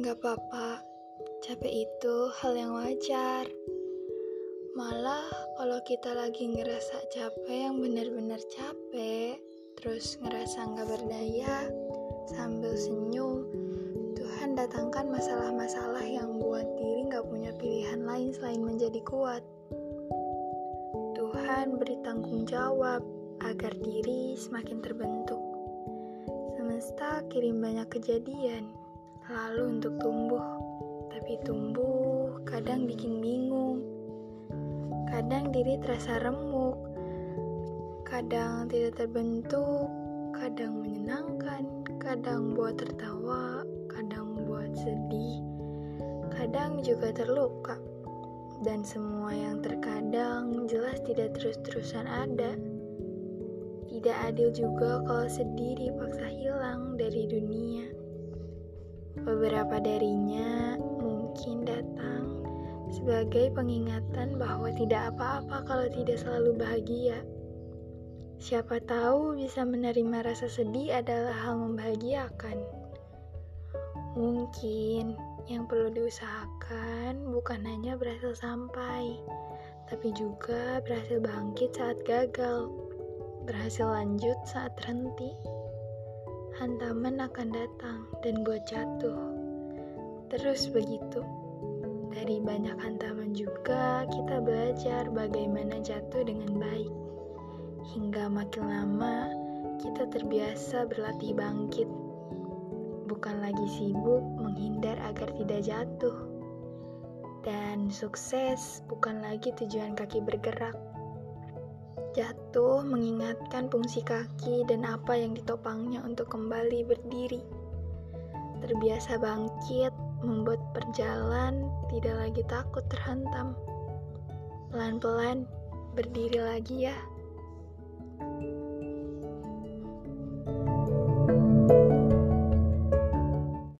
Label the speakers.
Speaker 1: Gak apa-apa, capek itu hal yang wajar. Malah kalau kita lagi ngerasa capek yang benar-benar capek, terus ngerasa nggak berdaya, sambil senyum, Tuhan datangkan masalah-masalah yang buat diri nggak punya pilihan lain selain menjadi kuat. Tuhan beri tanggung jawab agar diri semakin terbentuk. Kirim banyak kejadian lalu untuk tumbuh. Tapi tumbuh kadang bikin bingung. Kadang diri terasa remuk. Kadang tidak terbentuk, kadang menyenangkan, kadang buat tertawa, kadang buat sedih, kadang juga terluka. Dan semua yang terkadang jelas tidak terus-terusan ada. Tidak adil juga kalau sedih dipaksa hilang dari dunia. Beberapa darinya mungkin datang sebagai pengingatan bahwa tidak apa-apa kalau tidak selalu bahagia. Siapa tahu bisa menerima rasa sedih adalah hal membahagiakan. Mungkin yang perlu diusahakan bukan hanya berhasil sampai, tapi juga berhasil bangkit saat gagal, berhasil lanjut saat terhenti hantaman akan datang dan buat jatuh. Terus begitu. Dari banyak hantaman juga kita belajar bagaimana jatuh dengan baik. Hingga makin lama kita terbiasa berlatih bangkit. Bukan lagi sibuk menghindar agar tidak jatuh. Dan sukses bukan lagi tujuan kaki bergerak Jatuh mengingatkan fungsi kaki dan apa yang ditopangnya untuk kembali berdiri. Terbiasa bangkit membuat perjalanan tidak lagi takut terhantam. Pelan-pelan berdiri lagi ya.